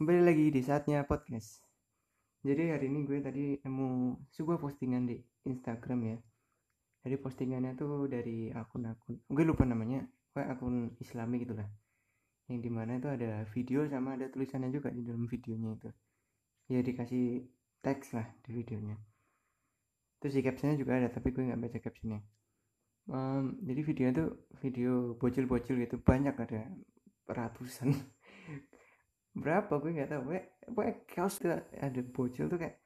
Kembali lagi di saatnya podcast. Jadi hari ini gue tadi nemu sebuah postingan di Instagram ya. Jadi postingannya tuh dari akun-akun, gue lupa namanya, kayak akun Islami gitulah. Yang di mana itu ada video sama ada tulisannya juga di dalam videonya itu. Ya dikasih teks lah di videonya. Terus di captionnya juga ada, tapi gue nggak baca captionnya. Um, jadi videonya tuh video bocil-bocil gitu banyak ada ratusan berapa? Gue nggak tahu. Gue gue chaos tuh ada bocil tuh kayak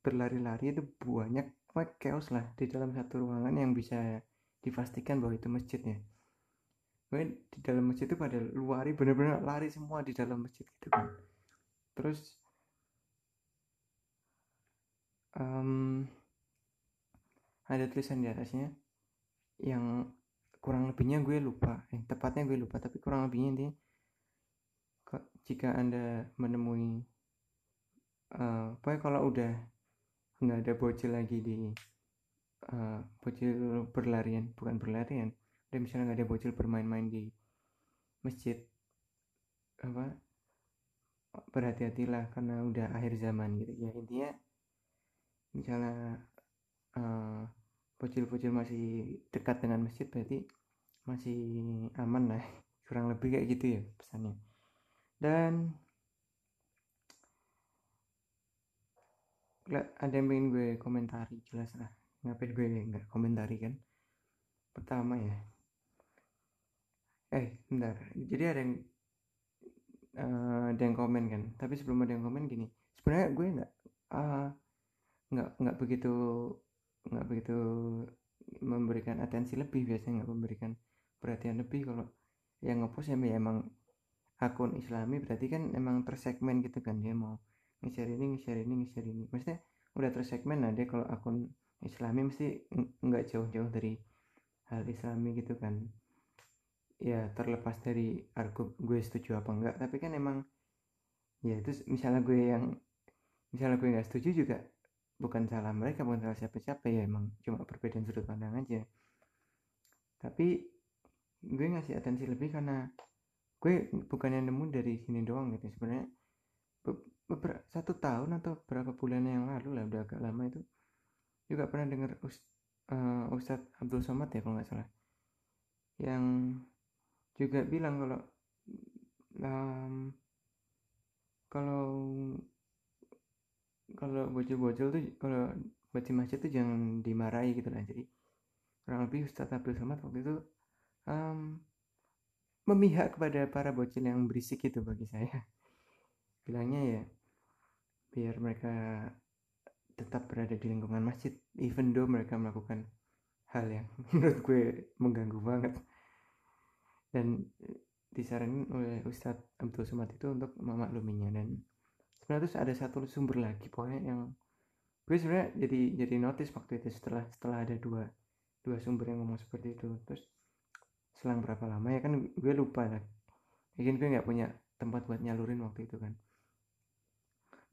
berlari-lari itu banyak. Gue chaos lah di dalam satu ruangan yang bisa dipastikan bahwa itu masjidnya. Gue di dalam masjid itu pada luari bener-bener lari semua di dalam masjid gitu kan. Terus um, ada tulisan di atasnya yang kurang lebihnya gue lupa. Eh tepatnya gue lupa tapi kurang lebihnya intinya jika anda menemui uh, pokoknya kalau udah nggak ada bocil lagi di uh, bocil berlarian bukan berlarian dan misalnya nggak ada bocil bermain-main di masjid apa berhati-hatilah karena udah akhir zaman gitu. Ya intinya misalnya uh, bocil-bocil masih dekat dengan masjid berarti masih aman lah kurang lebih kayak gitu ya pesannya dan ada yang pengen gue komentari jelas lah. Ngapain gue nggak komentari kan? Pertama ya. Eh bentar. Jadi ada yang uh, ada yang komen kan? Tapi sebelum ada yang komen gini. Sebenarnya gue nggak uh, nggak nggak begitu nggak begitu memberikan atensi lebih. Biasanya nggak memberikan perhatian lebih. Kalau yang ngepost ya emang akun islami berarti kan emang tersegmen gitu kan dia mau nge-share ini nge-share ini nge-share ini. Maksudnya udah tersegmen lah dia kalau akun islami mesti nggak jauh-jauh dari hal islami gitu kan. Ya terlepas dari argo gue setuju apa enggak tapi kan emang ya itu misalnya gue yang misalnya gue nggak setuju juga bukan salah mereka bukan salah siapa-siapa ya emang cuma perbedaan sudut pandang aja. Tapi gue ngasih atensi lebih karena gue bukannya nemu dari sini doang gitu. Sebenarnya beberapa satu tahun atau berapa bulan yang lalu lah udah agak lama itu juga pernah dengar uh, Ustadz Abdul Somad ya kalau nggak salah yang juga bilang kalau um, kalau kalau bocil-bocil tuh kalau baca masjid tuh jangan dimarahi gitu lah. Jadi kurang lebih Ustadz Abdul Somad waktu itu um, memihak kepada para bocil yang berisik itu bagi saya. Bilangnya ya biar mereka tetap berada di lingkungan masjid even though mereka melakukan hal yang menurut gue mengganggu banget. Dan disaranin oleh Ustadz Abdul Somad itu untuk memakluminya. Dan sebenarnya terus ada satu sumber lagi pokoknya yang gue sebenarnya jadi jadi notice waktu itu setelah setelah ada dua dua sumber yang ngomong seperti itu. Terus selang berapa lama ya kan gue lupa lah mungkin gue nggak punya tempat buat nyalurin waktu itu kan.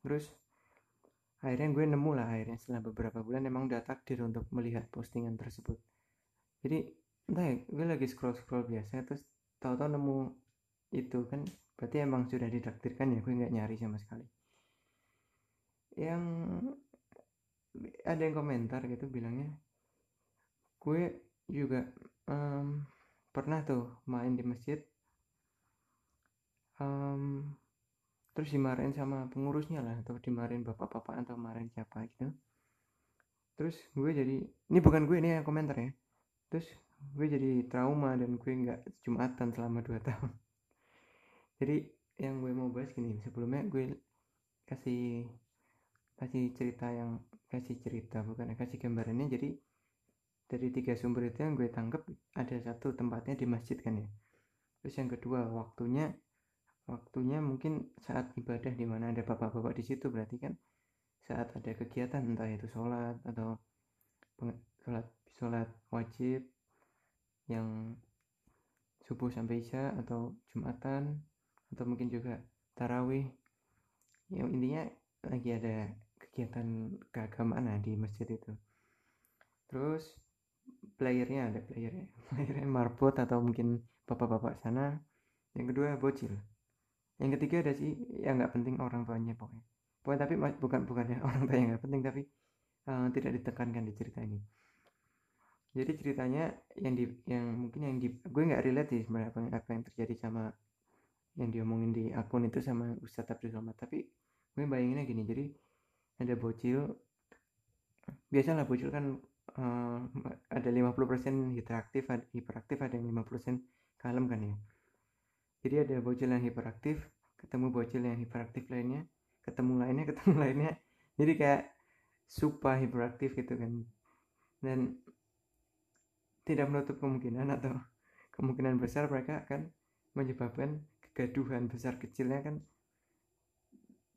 Terus akhirnya gue nemu lah akhirnya setelah beberapa bulan emang udah takdir untuk melihat postingan tersebut. Jadi entah ya gue lagi scroll scroll biasa terus tahu-tahu nemu itu kan berarti emang sudah ditakdirkan ya gue nggak nyari sama sekali. Yang ada yang komentar gitu bilangnya gue juga um, pernah tuh main di masjid. Um, terus dimarahin sama pengurusnya lah atau dimarahin bapak-bapak atau marahin siapa gitu. Terus gue jadi ini bukan gue ini yang komentar ya. Terus gue jadi trauma dan gue nggak jumatan selama 2 tahun. Jadi yang gue mau bahas gini sebelumnya gue kasih kasih cerita yang kasih cerita bukan kasih gambarannya. Jadi dari tiga sumber itu yang gue tangkap ada satu tempatnya di masjid kan ya. Terus yang kedua waktunya waktunya mungkin saat ibadah di mana ada bapak-bapak di situ berarti kan. Saat ada kegiatan entah itu sholat atau sholat sholat wajib yang subuh sampai isya atau jumatan atau mungkin juga tarawih. Yang intinya lagi ada kegiatan keagamaan di masjid itu. Terus playernya ada playernya. Playernya marbot atau mungkin bapak-bapak sana. Yang kedua bocil. Yang ketiga ada sih yang nggak penting orang tuanya pokoknya. Pokoknya tapi bukan bukannya orang tua yang nggak penting tapi uh, tidak ditekankan di cerita ini. Jadi ceritanya yang di yang mungkin yang di gue nggak relate sih sebenarnya apa, apa yang terjadi sama yang diomongin di akun itu sama Ustadz Abdul Somad. Tapi gue bayanginnya gini jadi ada bocil biasalah bocil kan ada 50% hiperaktif hiperaktif ada yang 50% kalem kan ya. Jadi ada bocil yang hiperaktif ketemu bocil yang hiperaktif lainnya ketemu lainnya ketemu lainnya. Jadi kayak super hiperaktif gitu kan. Dan tidak menutup kemungkinan atau kemungkinan besar mereka akan menyebabkan kegaduhan besar kecilnya kan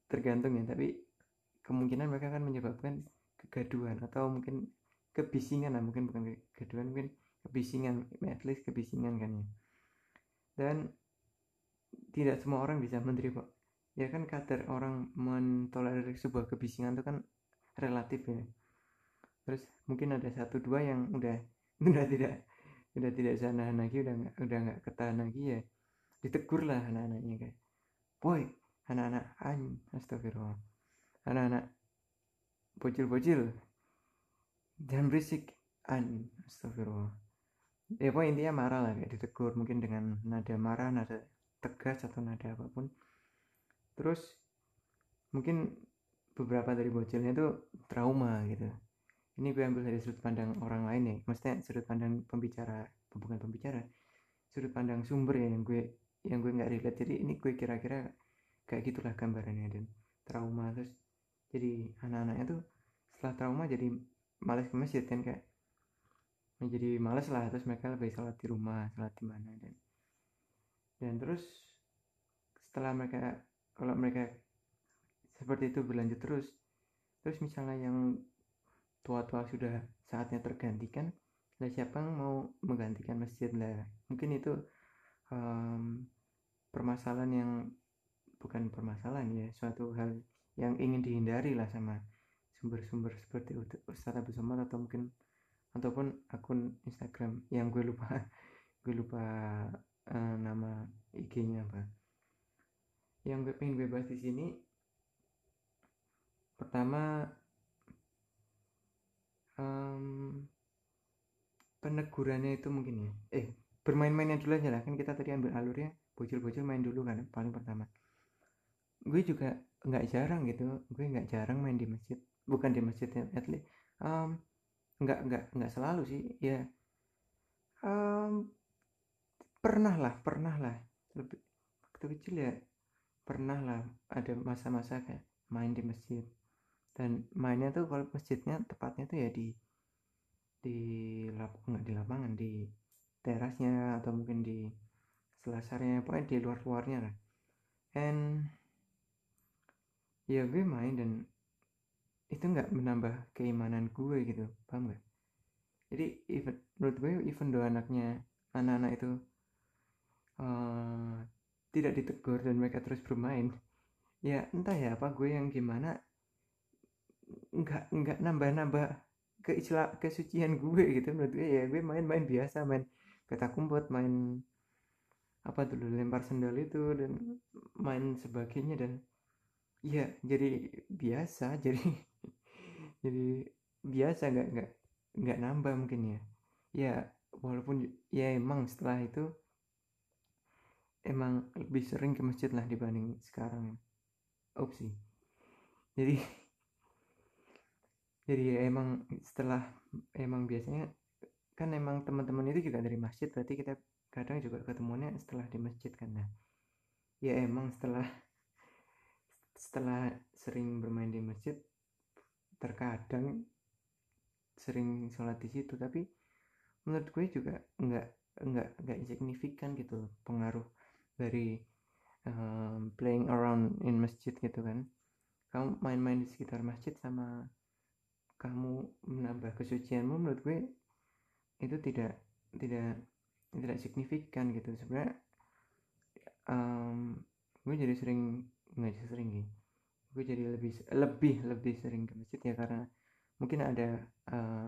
tergantung ya. Tapi kemungkinan mereka akan menyebabkan kegaduhan atau mungkin kebisingan lah mungkin bukan kegaduhan mungkin kebisingan at least kebisingan kan ya. Dan tidak semua orang bisa menerima ya kan kadar orang mentolerir sebuah kebisingan itu kan relatif ya. Terus mungkin ada satu dua yang udah udah tidak udah tidak sana lagi udah nggak udah nggak ketahan lagi ya ditegur lah anak-anaknya kayak boy anak-anak an astagfirullah. Anak-anak bocil-bocil jangan berisik. An astagfirullah. Ya pokoknya intinya marah lah kayak ditegur mungkin dengan nada marah nada tegas atau nada apa pun. Terus mungkin beberapa dari bocilnya itu trauma gitu. Ini gue ambil dari sudut pandang orang lain ya. Maksudnya sudut pandang pembicara bukan pembicara. Sudut pandang sumber ya yang gue yang gue nggak relate. Jadi ini gue kira-kira kayak gitulah gambarannya dan. Trauma terus jadi anak-anaknya tuh setelah trauma jadi males ke masjid kan kayak menjadi males lah terus mereka lebih sholat di rumah sholat di mana dan dan terus setelah mereka kalau mereka seperti itu berlanjut terus terus misalnya yang tua-tua sudah saatnya tergantikan lah siapa yang mau menggantikan masjid lah. Mungkin itu um, permasalahan yang bukan permasalahan ya suatu hal yang ingin dihindari lah sama sumber-sumber seperti Ustadz Abu Somad atau mungkin ataupun akun Instagram yang gue lupa gue lupa uh, nama IG-nya apa. Yang gue pengen gue bahas di sini pertama um, penegurannya itu mungkin ya. Eh bermain-mainnya dulu aja lah kan kita tadi ambil alurnya bocil-bocil main dulu kan paling pertama. Gue juga nggak jarang gitu gue nggak jarang main di masjid bukan di masjid ya at least um, nggak nggak nggak selalu sih ya. Um, pernah lah pernah lah lebih waktu kecil ya pernah lah ada masa-masa kayak main di masjid. Dan mainnya tuh kalau masjidnya tepatnya tuh ya di di lap nggak di lapangan di terasnya atau mungkin di selasarnya pokoknya di luar luarnya lah. And ya gue main dan itu nggak menambah keimanan gue gitu paham gak jadi even menurut gue even do anaknya anak-anak itu uh, tidak ditegur dan mereka terus bermain ya entah ya apa gue yang gimana nggak nggak nambah-nambah keistilah kesucian gue gitu. Menurut gue ya gue main-main biasa main petak umpet main apa dulu lempar sendal itu dan main sebagainya dan ya jadi biasa jadi jadi biasa nggak nggak nggak nambah mungkin ya. Ya walaupun ya emang setelah itu emang lebih sering ke masjid lah dibanding sekarang. Opsi jadi jadi ya emang setelah emang biasanya kan emang teman-teman itu juga dari masjid berarti kita kadang juga ketemunya setelah di masjid kan nah ya emang setelah setelah sering bermain di masjid terkadang sering sholat di situ tapi menurut gue juga nggak nggak nggak signifikan gitu pengaruh dari um, playing around in masjid gitu kan. Kamu main-main di sekitar masjid sama kamu menambah kesucianmu menurut gue itu tidak tidak tidak signifikan gitu. Sebenarnya um, gue jadi sering nggak sering nih gue jadi lebih lebih lebih sering ke masjid ya karena mungkin ada uh,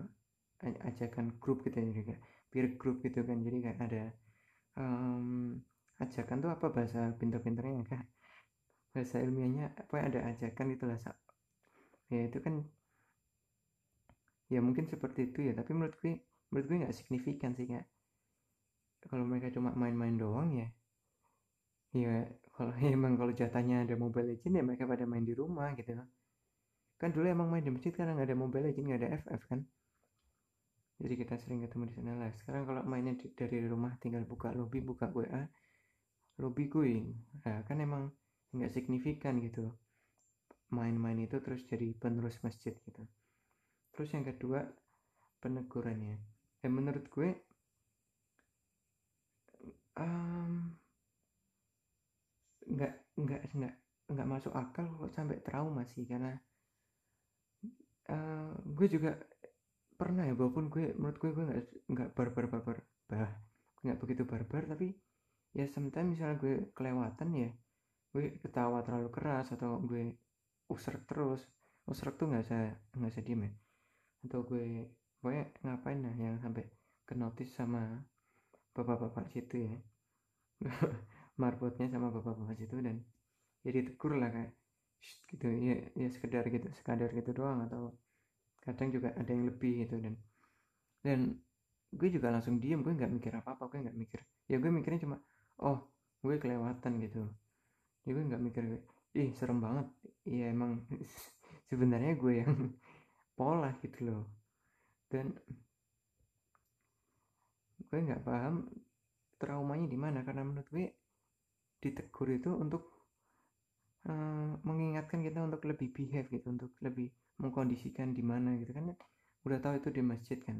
ajakan grup gitu ya juga peer group gitu kan. Jadi kayak ada um, ajakan tuh apa bahasa pinter-pinternya kayak bahasa ilmiahnya apa ada ajakan itulah ya itu kan ya mungkin seperti itu ya tapi menurut gue menurut gue nggak signifikan sih kayak kalau mereka cuma main-main doang ya ya kalau emang kalau jatahnya ada mobile legend ya mereka pada main di rumah gitu. Kan dulu emang main di masjid karena nggak ada mobile legend nggak ada FF kan. Jadi kita sering ketemu di sana lah. Sekarang kalau mainnya dari rumah tinggal buka lobby buka WA lobby gue nah, kan emang nggak signifikan gitu. Main-main itu terus jadi penerus masjid gitu. Terus yang kedua penegurannya. Ya menurut gue um, nggak nggak nggak nggak masuk akal kalau sampai trauma sih karena uh, gue juga pernah ya walaupun gue menurut gue gue nggak nggak barbar barbar bah nggak begitu barbar tapi ya sometimes misalnya gue kelewatan ya gue ketawa terlalu keras atau gue usrek terus usrek tuh nggak usah nggak usah diem ya atau gue gue ngapain nah yang sampai kenotis sama bapak-bapak situ ya marbotnya sama bapak-bapak situ dan jadi ya tegur lah kayak gitu. Ya ya sekedar gitu sekadar gitu doang atau kadang juga ada yang lebih gitu dan dan gue juga langsung diem gue nggak mikir apa apa gue nggak mikir. Ya gue mikirnya cuma oh gue kelewatan gitu. Ya gue nggak mikir ih serem banget. Iya emang sebenarnya gue yang pola gitu loh. Dan gue nggak paham traumanya di mana karena menurut gue ditegur itu untuk uh, mengingatkan kita untuk lebih behave gitu untuk lebih mengkondisikan di mana gitu kan. Udah tahu itu di masjid kan?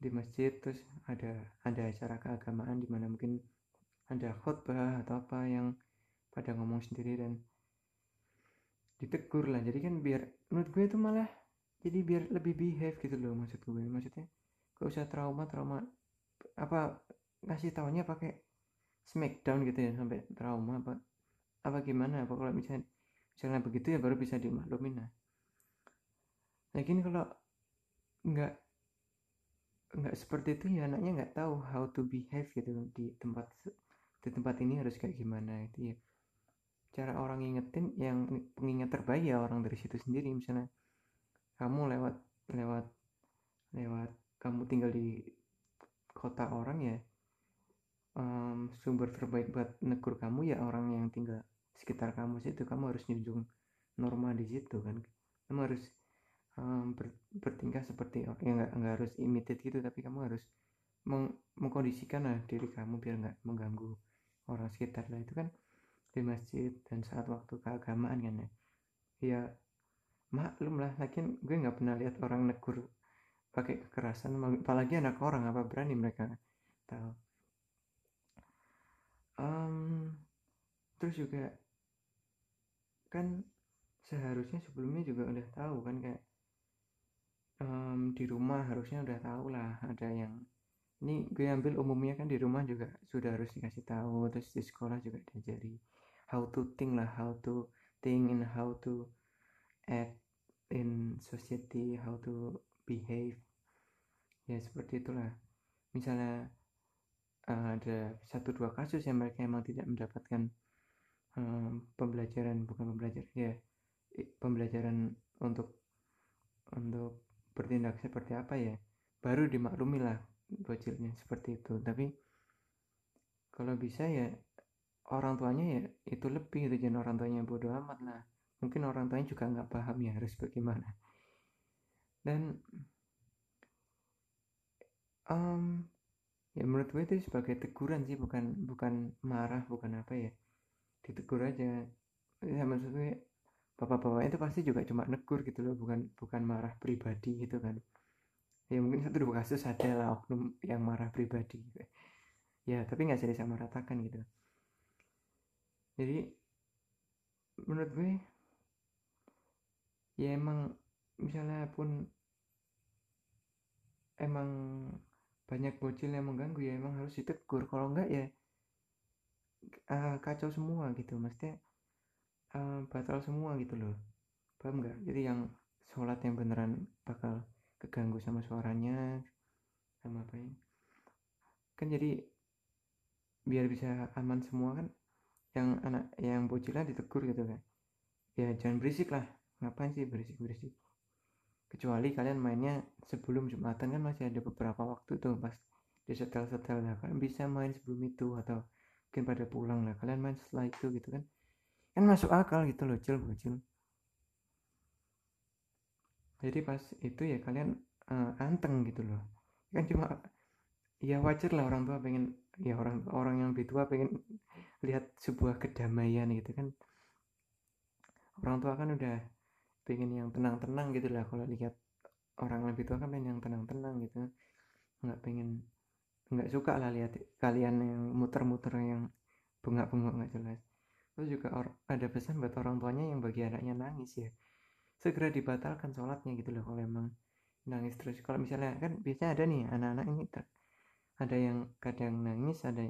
Di masjid terus ada ada acara keagamaan di mana mungkin ada khutbah atau apa yang pada ngomong sendiri dan ditegur lah. Jadi kan biar menurut gue itu malah jadi biar lebih behave gitu loh maksud gue. Maksudnya gak usah trauma trauma apa ngasih tahunya pakai smackdown gitu ya sampai trauma apa apa gimana apa kalau misalnya misalnya begitu ya baru bisa dimaklumin nah. Nah gini kalau nggak nggak seperti itu ya anaknya nggak tahu how to behave gitu di tempat di tempat ini harus kayak gimana itu ya. Cara orang ingetin yang pengingat terbaik ya orang dari situ sendiri misalnya kamu lewat lewat lewat kamu tinggal di kota orang ya um, sumber terbaik buat negur kamu ya orang yang tinggal sekitar kamu situ. Kamu harus nyunjung norma di situ kan. Kamu harus um, ber, bertingkah seperti ya nggak nggak harus imitate gitu tapi kamu harus meng, mengkondisikan lah diri kamu biar nggak mengganggu orang sekitar lah. Itu kan di masjid dan saat waktu keagamaan kan ya. Ya maklum lah. Lakin gue nggak pernah lihat orang negur pakai kekerasan apalagi anak orang. Apa berani mereka tahu um, terus juga kan seharusnya sebelumnya juga udah tahu kan kayak um, di rumah harusnya udah tahu lah ada yang ini gue ambil umumnya kan di rumah juga sudah harus dikasih tahu terus di sekolah juga diajari how to think lah how to think and how to act in society how to behave. Ya seperti itulah. Misalnya ada satu dua kasus yang mereka emang tidak mendapatkan um, pembelajaran bukan pembelajaran ya pembelajaran untuk untuk bertindak seperti apa ya. Baru dimaklumi lah bocilnya seperti itu. Tapi kalau bisa ya orang tuanya ya itu lebih itu jangan orang tuanya bodoh amat lah. Mungkin orang tuanya juga nggak paham ya harus bagaimana. Dan um, ya menurut gue itu sebagai teguran sih bukan bukan marah bukan apa ya. Ditegur aja. Ya maksud gue bapak-bapak itu pasti juga cuma negur gitu loh bukan bukan marah pribadi gitu kan. Ya mungkin satu dua kasus ada lah oknum yang marah pribadi gitu. ya tapi nggak jadi sama ratakan gitu. Jadi menurut gue ya emang misalnya pun emang banyak bocil yang mengganggu ya emang harus ditegur. Kalau enggak ya uh, kacau semua gitu. Maksudnya uh, batal semua gitu loh. Paham nggak jadi yang sholat yang beneran bakal keganggu sama suaranya sama apa ya. Kan jadi biar bisa aman semua kan yang anak yang bocilnya ditegur gitu kan. Ya jangan berisik lah. Ngapain sih berisik berisik kecuali kalian mainnya sebelum jumatan kan masih ada beberapa waktu tuh pas di setel setel lah. Kalian bisa main sebelum itu atau mungkin pada pulang lah. Kalian main setelah itu gitu kan. Kan masuk akal gitu loh cil bocil jadi pas itu ya kalian uh, anteng gitu loh. Kan cuma ya wajar lah orang tua pengen ya orang orang yang lebih tua pengen lihat sebuah kedamaian gitu kan. Orang tua kan udah pengen yang tenang-tenang gitu lah. Kalau lihat orang lebih tua kan pengen yang tenang-tenang gitu nggak pengen nggak suka lah lihat kalian yang muter-muter yang bengak-bengok nggak jelas. Terus juga ada pesan buat orang tuanya yang bagi anaknya nangis ya. Segera dibatalkan sholatnya gitu loh kalau emang nangis terus. Kalau misalnya kan biasanya ada nih anak-anak ini ter, ada yang kadang nangis ada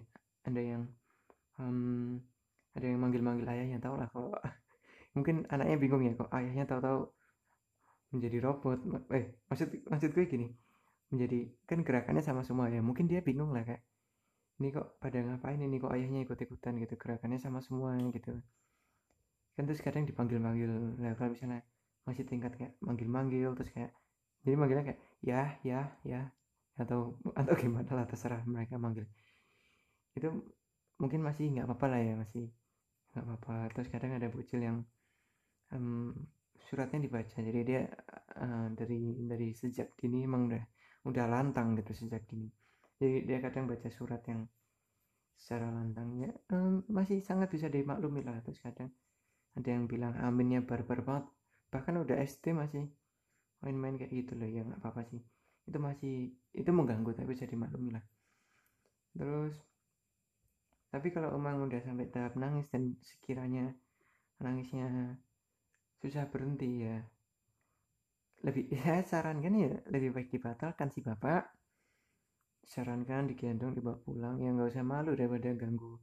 ada yang um, ada yang manggil-manggil ayahnya tau lah kalau mungkin anaknya bingung ya kok ayahnya tahu-tahu menjadi robot. Eh maksud maksud gue gini menjadi kan gerakannya sama semua ya mungkin dia bingung lah kayak ini kok pada ngapain ini kok ayahnya ikut-ikutan gitu gerakannya sama semua gitu. Kan terus kadang dipanggil-manggil lah kalau misalnya masih tingkat kayak manggil-manggil terus kayak jadi manggilnya kayak ya ya ya atau atau gimana lah terserah mereka manggil. Itu mungkin masih nggak apa-apa lah ya masih nggak apa-apa. Terus kadang ada bocil yang um, suratnya dibaca. Jadi dia uh, dari dari sejak dini emang udah udah lantang gitu sejak dini. Jadi dia kadang baca surat yang secara lantangnya um, masih sangat bisa dimaklumi lah. Terus kadang ada yang bilang aminnya barbar banget. Bahkan udah SD masih main-main kayak gitu loh. Ya nggak apa-apa sih. Itu masih itu mengganggu tapi bisa dimaklumi lah. Terus tapi kalau emang udah sampai tahap nangis dan sekiranya nangisnya susah berhenti ya. Lebih saya sarankan ya lebih baik dibatalkan sih bapak. Sarankan digendong dibawa pulang. Ya nggak usah malu daripada ganggu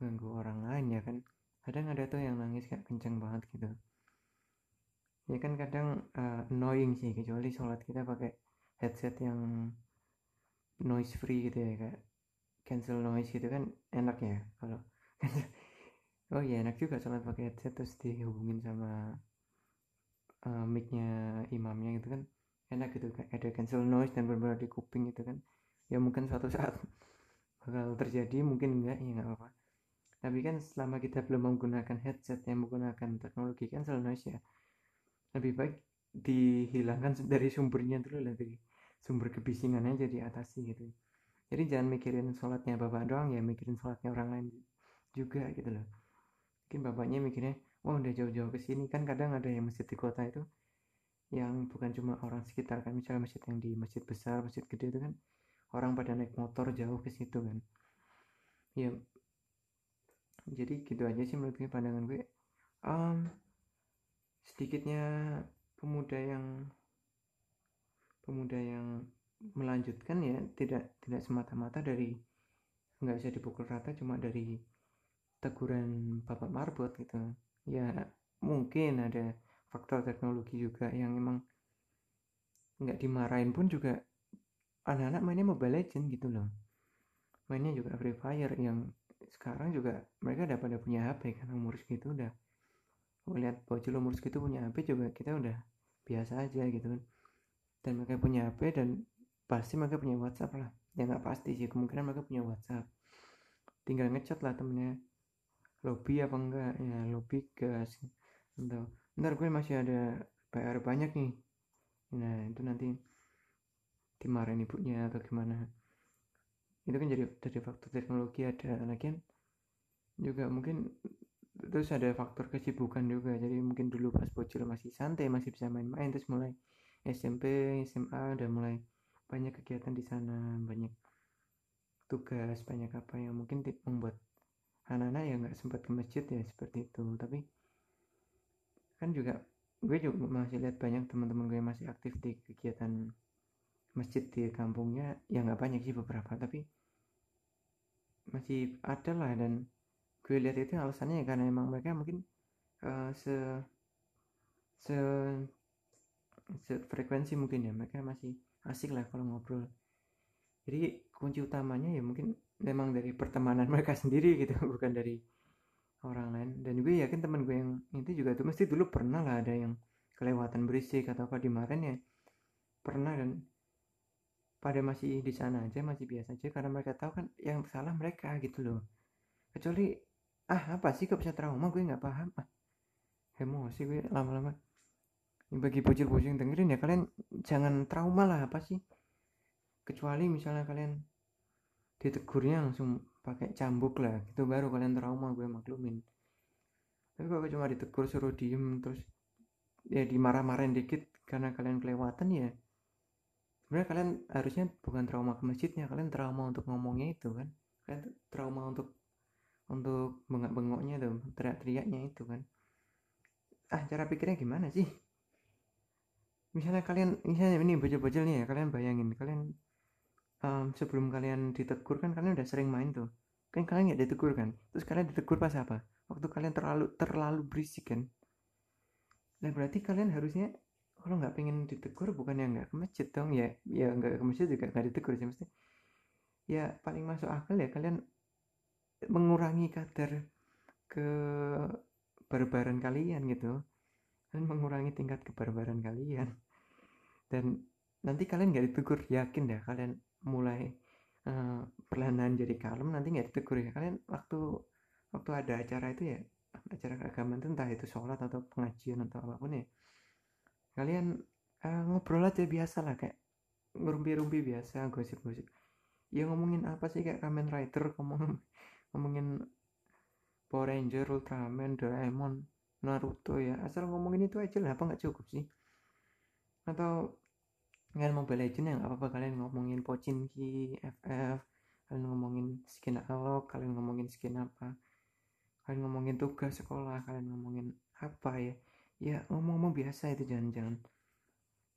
ganggu orang lain ya kan. Kadang ada tuh yang nangis kayak kenceng banget gitu. Ya kan kadang uh, annoying sih kecuali sholat kita pakai headset yang noise free gitu ya kayak cancel noise gitu kan enak ya kalau oh iya enak juga sholat pakai headset terus dihubungin sama uh, micnya imamnya gitu kan. Enak gitu kayak ada cancel noise dan benar-benar di kuping gitu kan. Ya mungkin suatu saat bakal terjadi mungkin enggak ya nggak apa-apa. Tapi kan selama kita belum menggunakan headset yang menggunakan teknologi cancel noise ya lebih baik dihilangkan dari sumbernya dulu lah dari sumber kebisingannya jadi atasi gitu. Jadi jangan mikirin sholatnya bapak doang ya mikirin sholatnya orang lain juga gitu loh mungkin bapaknya mikirnya wah udah jauh-jauh ke sini. Kan kadang ada yang masjid di kota itu yang bukan cuma orang sekitar kan misalnya masjid yang di masjid besar masjid gede itu kan orang pada naik motor jauh ke situ kan. Ya jadi gitu aja sih menurut gue pandangan gue. Um, sedikitnya pemuda yang pemuda yang melanjutkan ya tidak tidak semata-mata dari nggak bisa dipukul rata cuma dari teguran bapak marbot gitu. Ya mungkin ada faktor teknologi juga yang emang nggak dimarahin pun juga anak-anak mainnya Mobile Legend gitu loh. Mainnya juga Free Fire yang sekarang juga mereka udah pada punya HP kan umur segitu udah. Melihat bocil umur segitu punya HP juga kita udah biasa aja gitu kan. Dan mereka punya HP dan pasti mereka punya WhatsApp lah. Ya nggak pasti sih kemungkinan mereka punya WhatsApp. Tinggal ngechat lah temennya lobby apa enggak? Ya lobby gas. Atau ntar gue masih ada PR banyak nih. Nah itu nanti dimarahin ibunya atau gimana. Itu kan jadi dari faktor teknologi ada. Lagi juga mungkin terus ada faktor kesibukan juga. Jadi mungkin dulu pas bocil masih santai masih bisa main-main terus mulai SMP SMA udah mulai banyak kegiatan di sana banyak tugas banyak apa yang mungkin membuat anak-anak ya nggak sempat ke masjid ya seperti itu. Tapi kan juga gue juga masih lihat banyak teman-teman gue masih aktif di kegiatan masjid di kampungnya. Ya nggak banyak sih beberapa tapi masih ada lah. Dan gue lihat itu alasannya ya karena emang mereka mungkin uh, se se se frekuensi mungkin ya. Mereka masih asik lah kalau ngobrol. Jadi kunci utamanya ya mungkin memang dari pertemanan mereka sendiri gitu bukan dari orang lain. Dan gue yakin teman gue yang itu juga tuh mesti dulu pernah lah ada yang kelewatan berisik atau apa. Dimarahin ya pernah dan pada masih di sana aja masih biasa aja karena mereka tahu kan yang salah mereka gitu loh. Kecuali ah apa sih kok bisa trauma? Gue nggak paham. Ah emosi gue lama-lama. Bagi bocil-bocil yang dengerin ya kalian jangan trauma lah apa sih? Kecuali misalnya kalian ditegurnya langsung pakai cambuk lah. Itu baru kalian trauma gue maklumin. Tapi kalau cuma ditegur suruh diem terus ya dimarah-marahin dikit karena kalian kelewatan ya. Sebenarnya kalian harusnya bukan trauma ke masjidnya kalian trauma untuk ngomongnya itu kan. Kalian trauma untuk untuk bengak-bengoknya tuh teriak-teriaknya itu kan. Ah cara pikirnya gimana sih? Misalnya kalian misalnya ini bocil-bocil nih ya kalian bayangin kalian um, sebelum kalian ditegur kan kalian udah sering main tuh. Kan kalian nggak ditegur kan? Terus kalian ditegur pas apa? Waktu kalian terlalu terlalu berisik kan? Nah berarti kalian harusnya kalau nggak pengen ditegur bukan yang nggak ke masjid dong ya ya nggak ke masjid juga nggak ditegur sih mesti. Ya paling masuk akal ya kalian mengurangi kadar ke barbaran kalian gitu. Dan mengurangi tingkat kebarbaran kalian. Dan nanti kalian nggak ditegur yakin dah kalian mulai uh, perlahan jadi kalem nanti nggak ditegur ya. Kalian waktu waktu ada acara itu ya acara keagamaan itu entah itu sholat atau pengajian atau apa pun ya kalian uh, ngobrol aja biasa lah kayak ngerumpi-rumpi biasa gosip-gosip. Ya ngomongin apa sih kayak Kamen Rider ngomong ngomongin Power Ranger, Ultraman, Doraemon, Naruto ya. Asal ngomongin itu aja lah apa nggak cukup sih? Atau kalian Mobile Legend yang apa-apa. Kalian ngomongin Pochinki, FF kalian ngomongin skin alok kalian ngomongin skin apa kalian ngomongin tugas sekolah kalian ngomongin apa ya. Ya ngomong-ngomong biasa itu jangan-jangan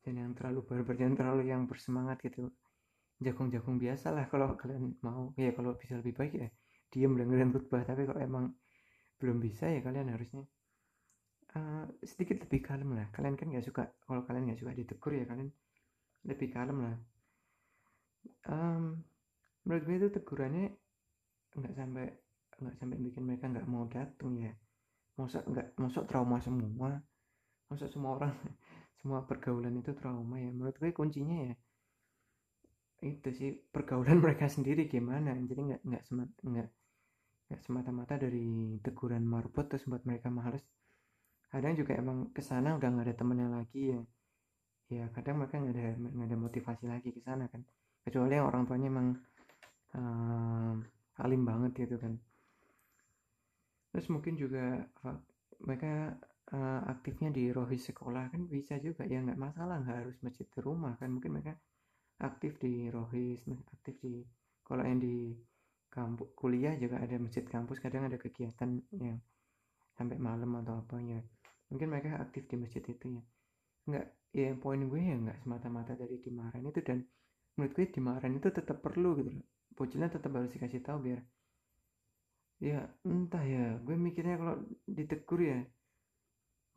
jangan yang terlalu barbar jangan terlalu yang bersemangat gitu. Jagung-jagung biasa lah kalau kalian mau. Ya kalau bisa lebih baik ya diam dengerin khutbah. Tapi kalau emang belum bisa ya kalian harusnya uh, sedikit lebih kalem lah. Kalian kan nggak suka kalau kalian nggak suka ditegur ya kalian lebih kalem lah. Um, menurut gue itu tegurannya nggak sampai nggak sampai bikin mereka nggak mau datang ya. Masa nggak masa trauma semua. Masa semua orang semua pergaulan itu trauma ya. Menurut gue kuncinya ya itu sih pergaulan mereka sendiri gimana. Jadi nggak nggak semat nggak nggak semata-mata dari teguran marbot terus buat mereka males. Kadang juga emang ke sana udah nggak ada temennya lagi ya ya kadang mereka nggak ada nggak ada motivasi lagi ke sana kan. Kecuali yang orang tuanya emang um, alim banget gitu kan. Terus mungkin juga mereka uh, aktifnya di rohis sekolah kan bisa juga ya nggak masalah nggak harus masjid di rumah kan. Mungkin mereka aktif di rohis aktif di kalau yang di kampus kuliah juga ada masjid kampus kadang ada kegiatan yang sampai malam atau apa ya mungkin mereka aktif di masjid itu ya nggak ya poin gue ya nggak semata-mata dari dimarahin itu dan menurut gue dimarahin itu tetap perlu gitu loh. Bocilnya tetap harus dikasih tahu biar ya entah ya gue mikirnya kalau ditegur ya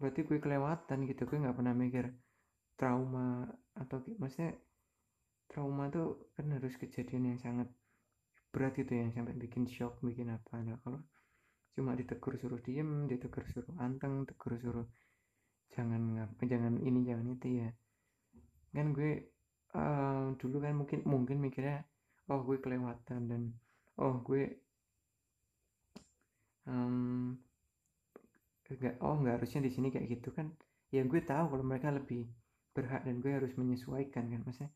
berarti gue kelewatan gitu. Gue nggak pernah mikir trauma atau maksudnya trauma tuh kan harus kejadian yang sangat berat itu yang sampai bikin shock bikin apa. Nah kalau cuma ditegur suruh diem ditegur suruh anteng tegur suruh jangan ngapa jangan ini jangan itu ya. Kan gue uh, dulu kan mungkin mungkin mikirnya oh gue kelewatan dan oh gue um, nggak oh nggak harusnya di sini kayak gitu kan. Ya gue tahu kalau mereka lebih berhak dan gue harus menyesuaikan kan maksudnya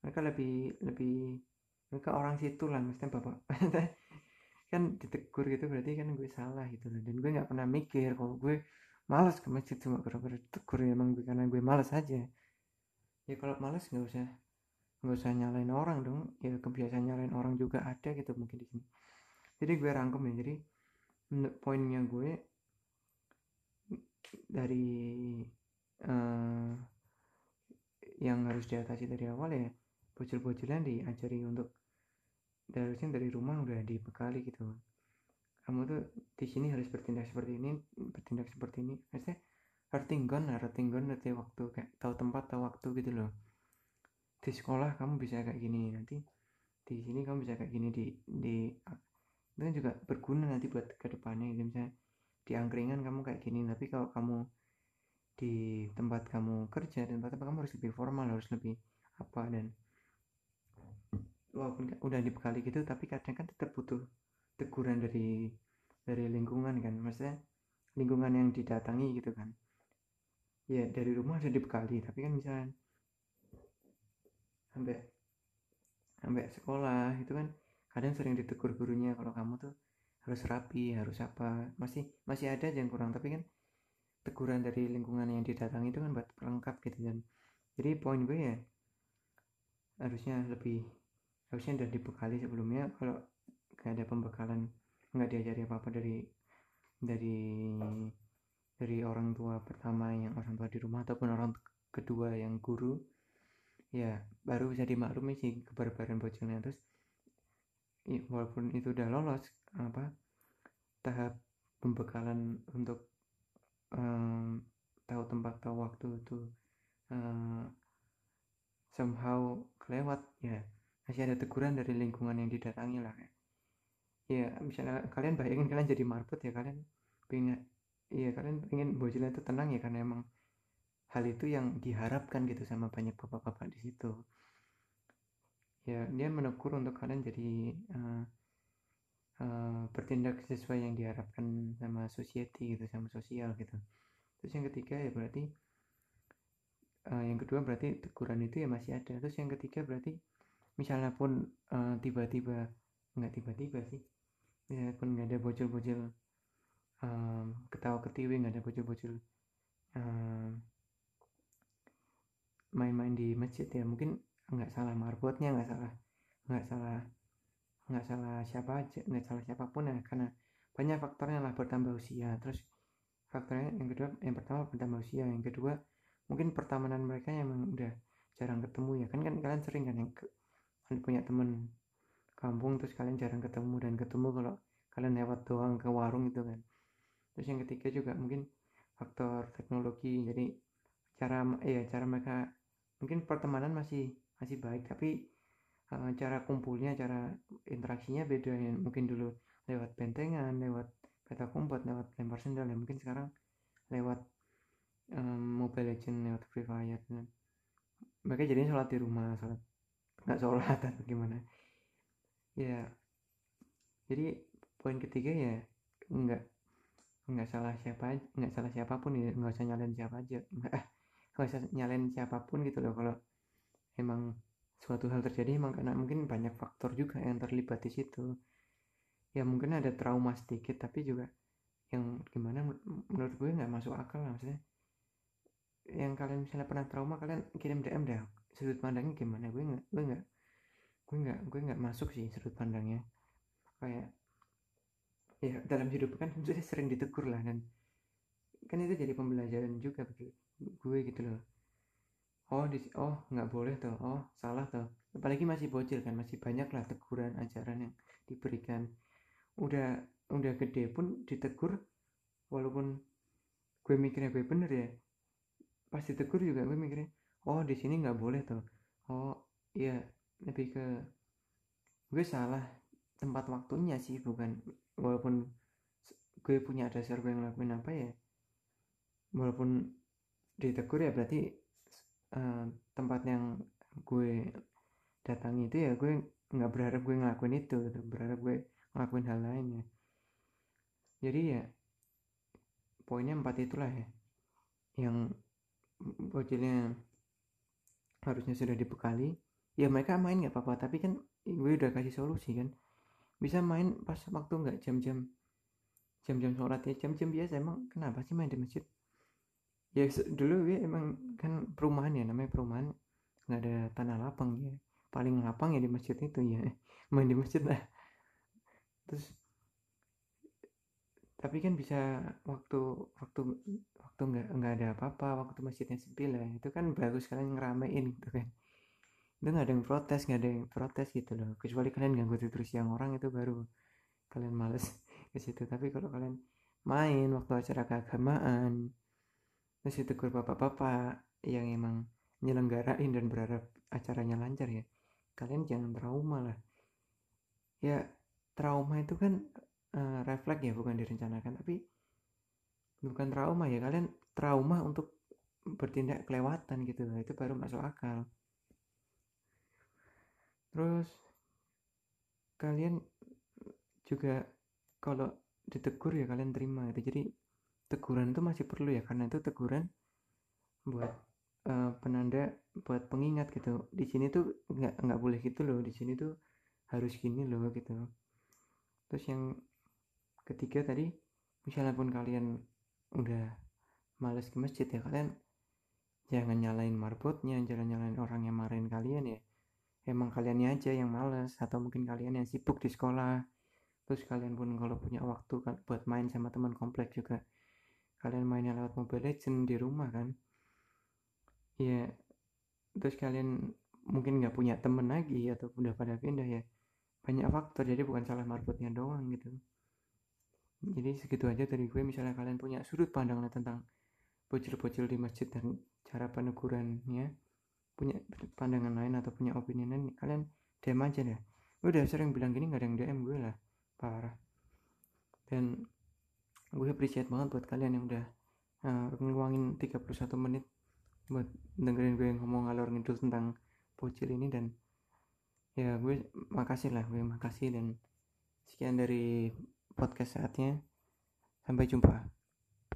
mereka lebih lebih mereka orang situ lah maksudnya bapak kan ditegur gitu berarti kan gue salah gitu dan gue nggak pernah mikir kalau gue malas ke masjid cuma gara-gara tegur ya emang karena gue malas aja. Ya kalau malas nggak usah nggak usah nyalain orang dong. Ya kebiasaan nyalain orang juga ada gitu mungkin di sini. Jadi gue rangkum ya jadi poinnya gue dari uh, yang harus diatasi dari awal ya bocil-bocilan diajari untuk harusnya dari rumah udah dibekali gitu kamu tuh di sini harus bertindak seperti ini bertindak seperti ini. Maksudnya hartinggon lah hartinggon nanti waktu kayak tahu tempat tahu waktu gitu loh. Di sekolah kamu bisa kayak gini nanti di sini kamu bisa kayak gini di di itu kan juga berguna nanti buat ke depannya gitu. Misalnya di angkringan kamu kayak gini tapi kalau kamu di tempat kamu kerja dan tempat kamu harus lebih formal harus lebih apa dan walaupun udah dibekali gitu tapi kadang kan tetap butuh teguran dari dari lingkungan kan. Maksudnya lingkungan yang didatangi gitu kan. Ya dari rumah sudah dibekali tapi kan misalnya sampai sampai sekolah itu kan kadang sering ditegur gurunya kalau kamu tuh harus rapi harus apa. Masih masih ada yang kurang tapi kan teguran dari lingkungan yang didatangi itu kan buat pelengkap gitu kan. Jadi poin gue ya harusnya lebih harusnya udah dibekali sebelumnya. Kalau gak ada pembekalan nggak diajari apa apa dari dari dari orang tua pertama yang orang tua di rumah ataupun orang kedua yang guru ya baru bisa dimaklumi sih kebarbaran bocilnya terus walaupun itu udah lolos apa tahap pembekalan untuk um, tahu tempat tahu waktu itu uh, somehow kelewat ya masih ada teguran dari lingkungan yang didatangi lah ya misalnya kalian bayangin kalian jadi marbot ya kalian pengen iya kalian pengen bocilnya itu tenang ya karena emang hal itu yang diharapkan gitu sama banyak bapak-bapak di situ. Ya dia menegur untuk kalian jadi uh, uh, bertindak sesuai yang diharapkan sama society gitu sama sosial gitu. Terus yang ketiga ya berarti uh, yang kedua berarti teguran itu ya masih ada. Terus yang ketiga berarti misalnya pun tiba-tiba nggak tiba-tiba sih misalnya pun nggak ada bocil-bocil um, ketawa ketiwi nggak ada bocil-bocil um, main-main di masjid ya. Mungkin nggak salah marbotnya nggak salah nggak salah nggak salah siapa aja nggak salah siapa pun ya. Karena banyak faktornya lah bertambah usia. Terus faktornya yang kedua yang pertama bertambah usia. Yang kedua mungkin pertemanan mereka yang udah jarang ketemu ya. Kan kan kalian sering kan yang ke, punya temen kampung terus kalian jarang ketemu dan ketemu kalau kalian lewat doang ke warung itu kan. Terus yang ketiga juga mungkin faktor teknologi jadi cara ya cara mereka mungkin pertemanan masih masih baik tapi uh, cara kumpulnya cara interaksinya beda ya. Mungkin dulu lewat bentengan lewat peta kumpet lewat lempar sendal ya. Mungkin sekarang lewat um, mobile legend lewat free fire dan mereka jadinya sholat di rumah sholat nggak sholat atau gimana ya jadi poin ketiga ya nggak nggak salah siapa nggak salah siapa pun ya nggak usah nyalain siapa aja. Nggak nggak usah nyalain siapa pun gitu loh. Kalau emang suatu hal terjadi emang karena mungkin banyak faktor juga yang terlibat di situ. Ya mungkin ada trauma sedikit tapi juga yang gimana menurut gue nggak masuk akal lah maksudnya. Yang kalian misalnya pernah trauma kalian kirim DM deh. Sudut pandangnya gimana? Gue nggak gue nggak gue nggak gue nggak masuk sih sudut pandangnya. Kayak ya dalam hidup kan saya sering ditegur lah dan kan itu jadi pembelajaran juga bagi gue gitu loh. Oh di oh nggak boleh tuh oh salah tuh apalagi masih bocil kan masih banyak lah teguran ajaran yang diberikan. Udah udah gede pun ditegur walaupun gue mikirnya gue bener ya pas ditegur juga gue mikirnya oh di sini nggak boleh tuh oh iya lebih ke gue salah tempat waktunya sih bukan walaupun gue punya dasar gue ngelakuin apa ya walaupun ditegur ya berarti uh, tempat yang gue datangi itu ya gue nggak berharap gue ngelakuin itu gitu berharap gue ngelakuin hal lainnya jadi ya poinnya empat itulah ya yang bocilnya harusnya sudah dibekali ya mereka main nggak apa-apa tapi kan gue udah kasih solusi kan. Bisa main pas waktu nggak jam-jam jam-jam sholat ya. Jam-jam biasa emang kenapa sih main di masjid? Ya dulu ya emang kan perumahan ya namanya perumahan. Nggak ada tanah lapang ya. Paling lapang ya di masjid itu ya. Main di masjid lah. Terus tapi kan bisa waktu waktu waktu nggak nggak ada apa-apa waktu masjidnya sepi lah. Itu kan bagus kalian ngeramein gitu kan itu nggak ada yang protes nggak ada yang protes gitu loh. Kecuali kalian ganggu tidur siang orang itu baru kalian males ke situ. Tapi kalau kalian main waktu acara keagamaan terus tegur bapak-bapak yang emang nyelenggarain dan berharap acaranya lancar ya kalian jangan trauma lah. Ya trauma itu kan uh, refleks ya bukan direncanakan. Tapi bukan trauma ya kalian trauma untuk bertindak kelewatan gitu itu baru masuk akal terus kalian juga kalau ditegur ya kalian terima gitu jadi teguran itu masih perlu ya karena itu teguran buat uh, penanda buat pengingat gitu. Di sini tuh nggak nggak boleh gitu loh. Di sini tuh harus gini loh gitu. Terus yang ketiga tadi misalnya pun kalian udah males ke masjid ya kalian jangan nyalain marbotnya jangan nyalain orang yang marahin kalian ya emang kaliannya aja yang males atau mungkin kalian yang sibuk di sekolah. Terus kalian pun kalau punya waktu kan buat main sama teman komplek juga kalian mainnya lewat mobile legend di rumah kan? Ya terus kalian mungkin nggak punya temen lagi atau udah pada pindah ya banyak faktor. Jadi bukan salah marbotnya doang gitu. Jadi segitu aja dari gue. Misalnya kalian punya sudut pandang tentang bocil-bocil di masjid dan cara penegurannya punya pandangan lain atau punya opini lain kalian DM aja deh gue udah sering bilang gini gak ada yang DM gue lah parah dan gue appreciate banget buat kalian yang udah uh, ngeluangin 31 menit buat dengerin gue ngomong ngalor ngidul tentang bocil ini dan ya gue makasih lah gue makasih dan sekian dari podcast saatnya. Sampai jumpa.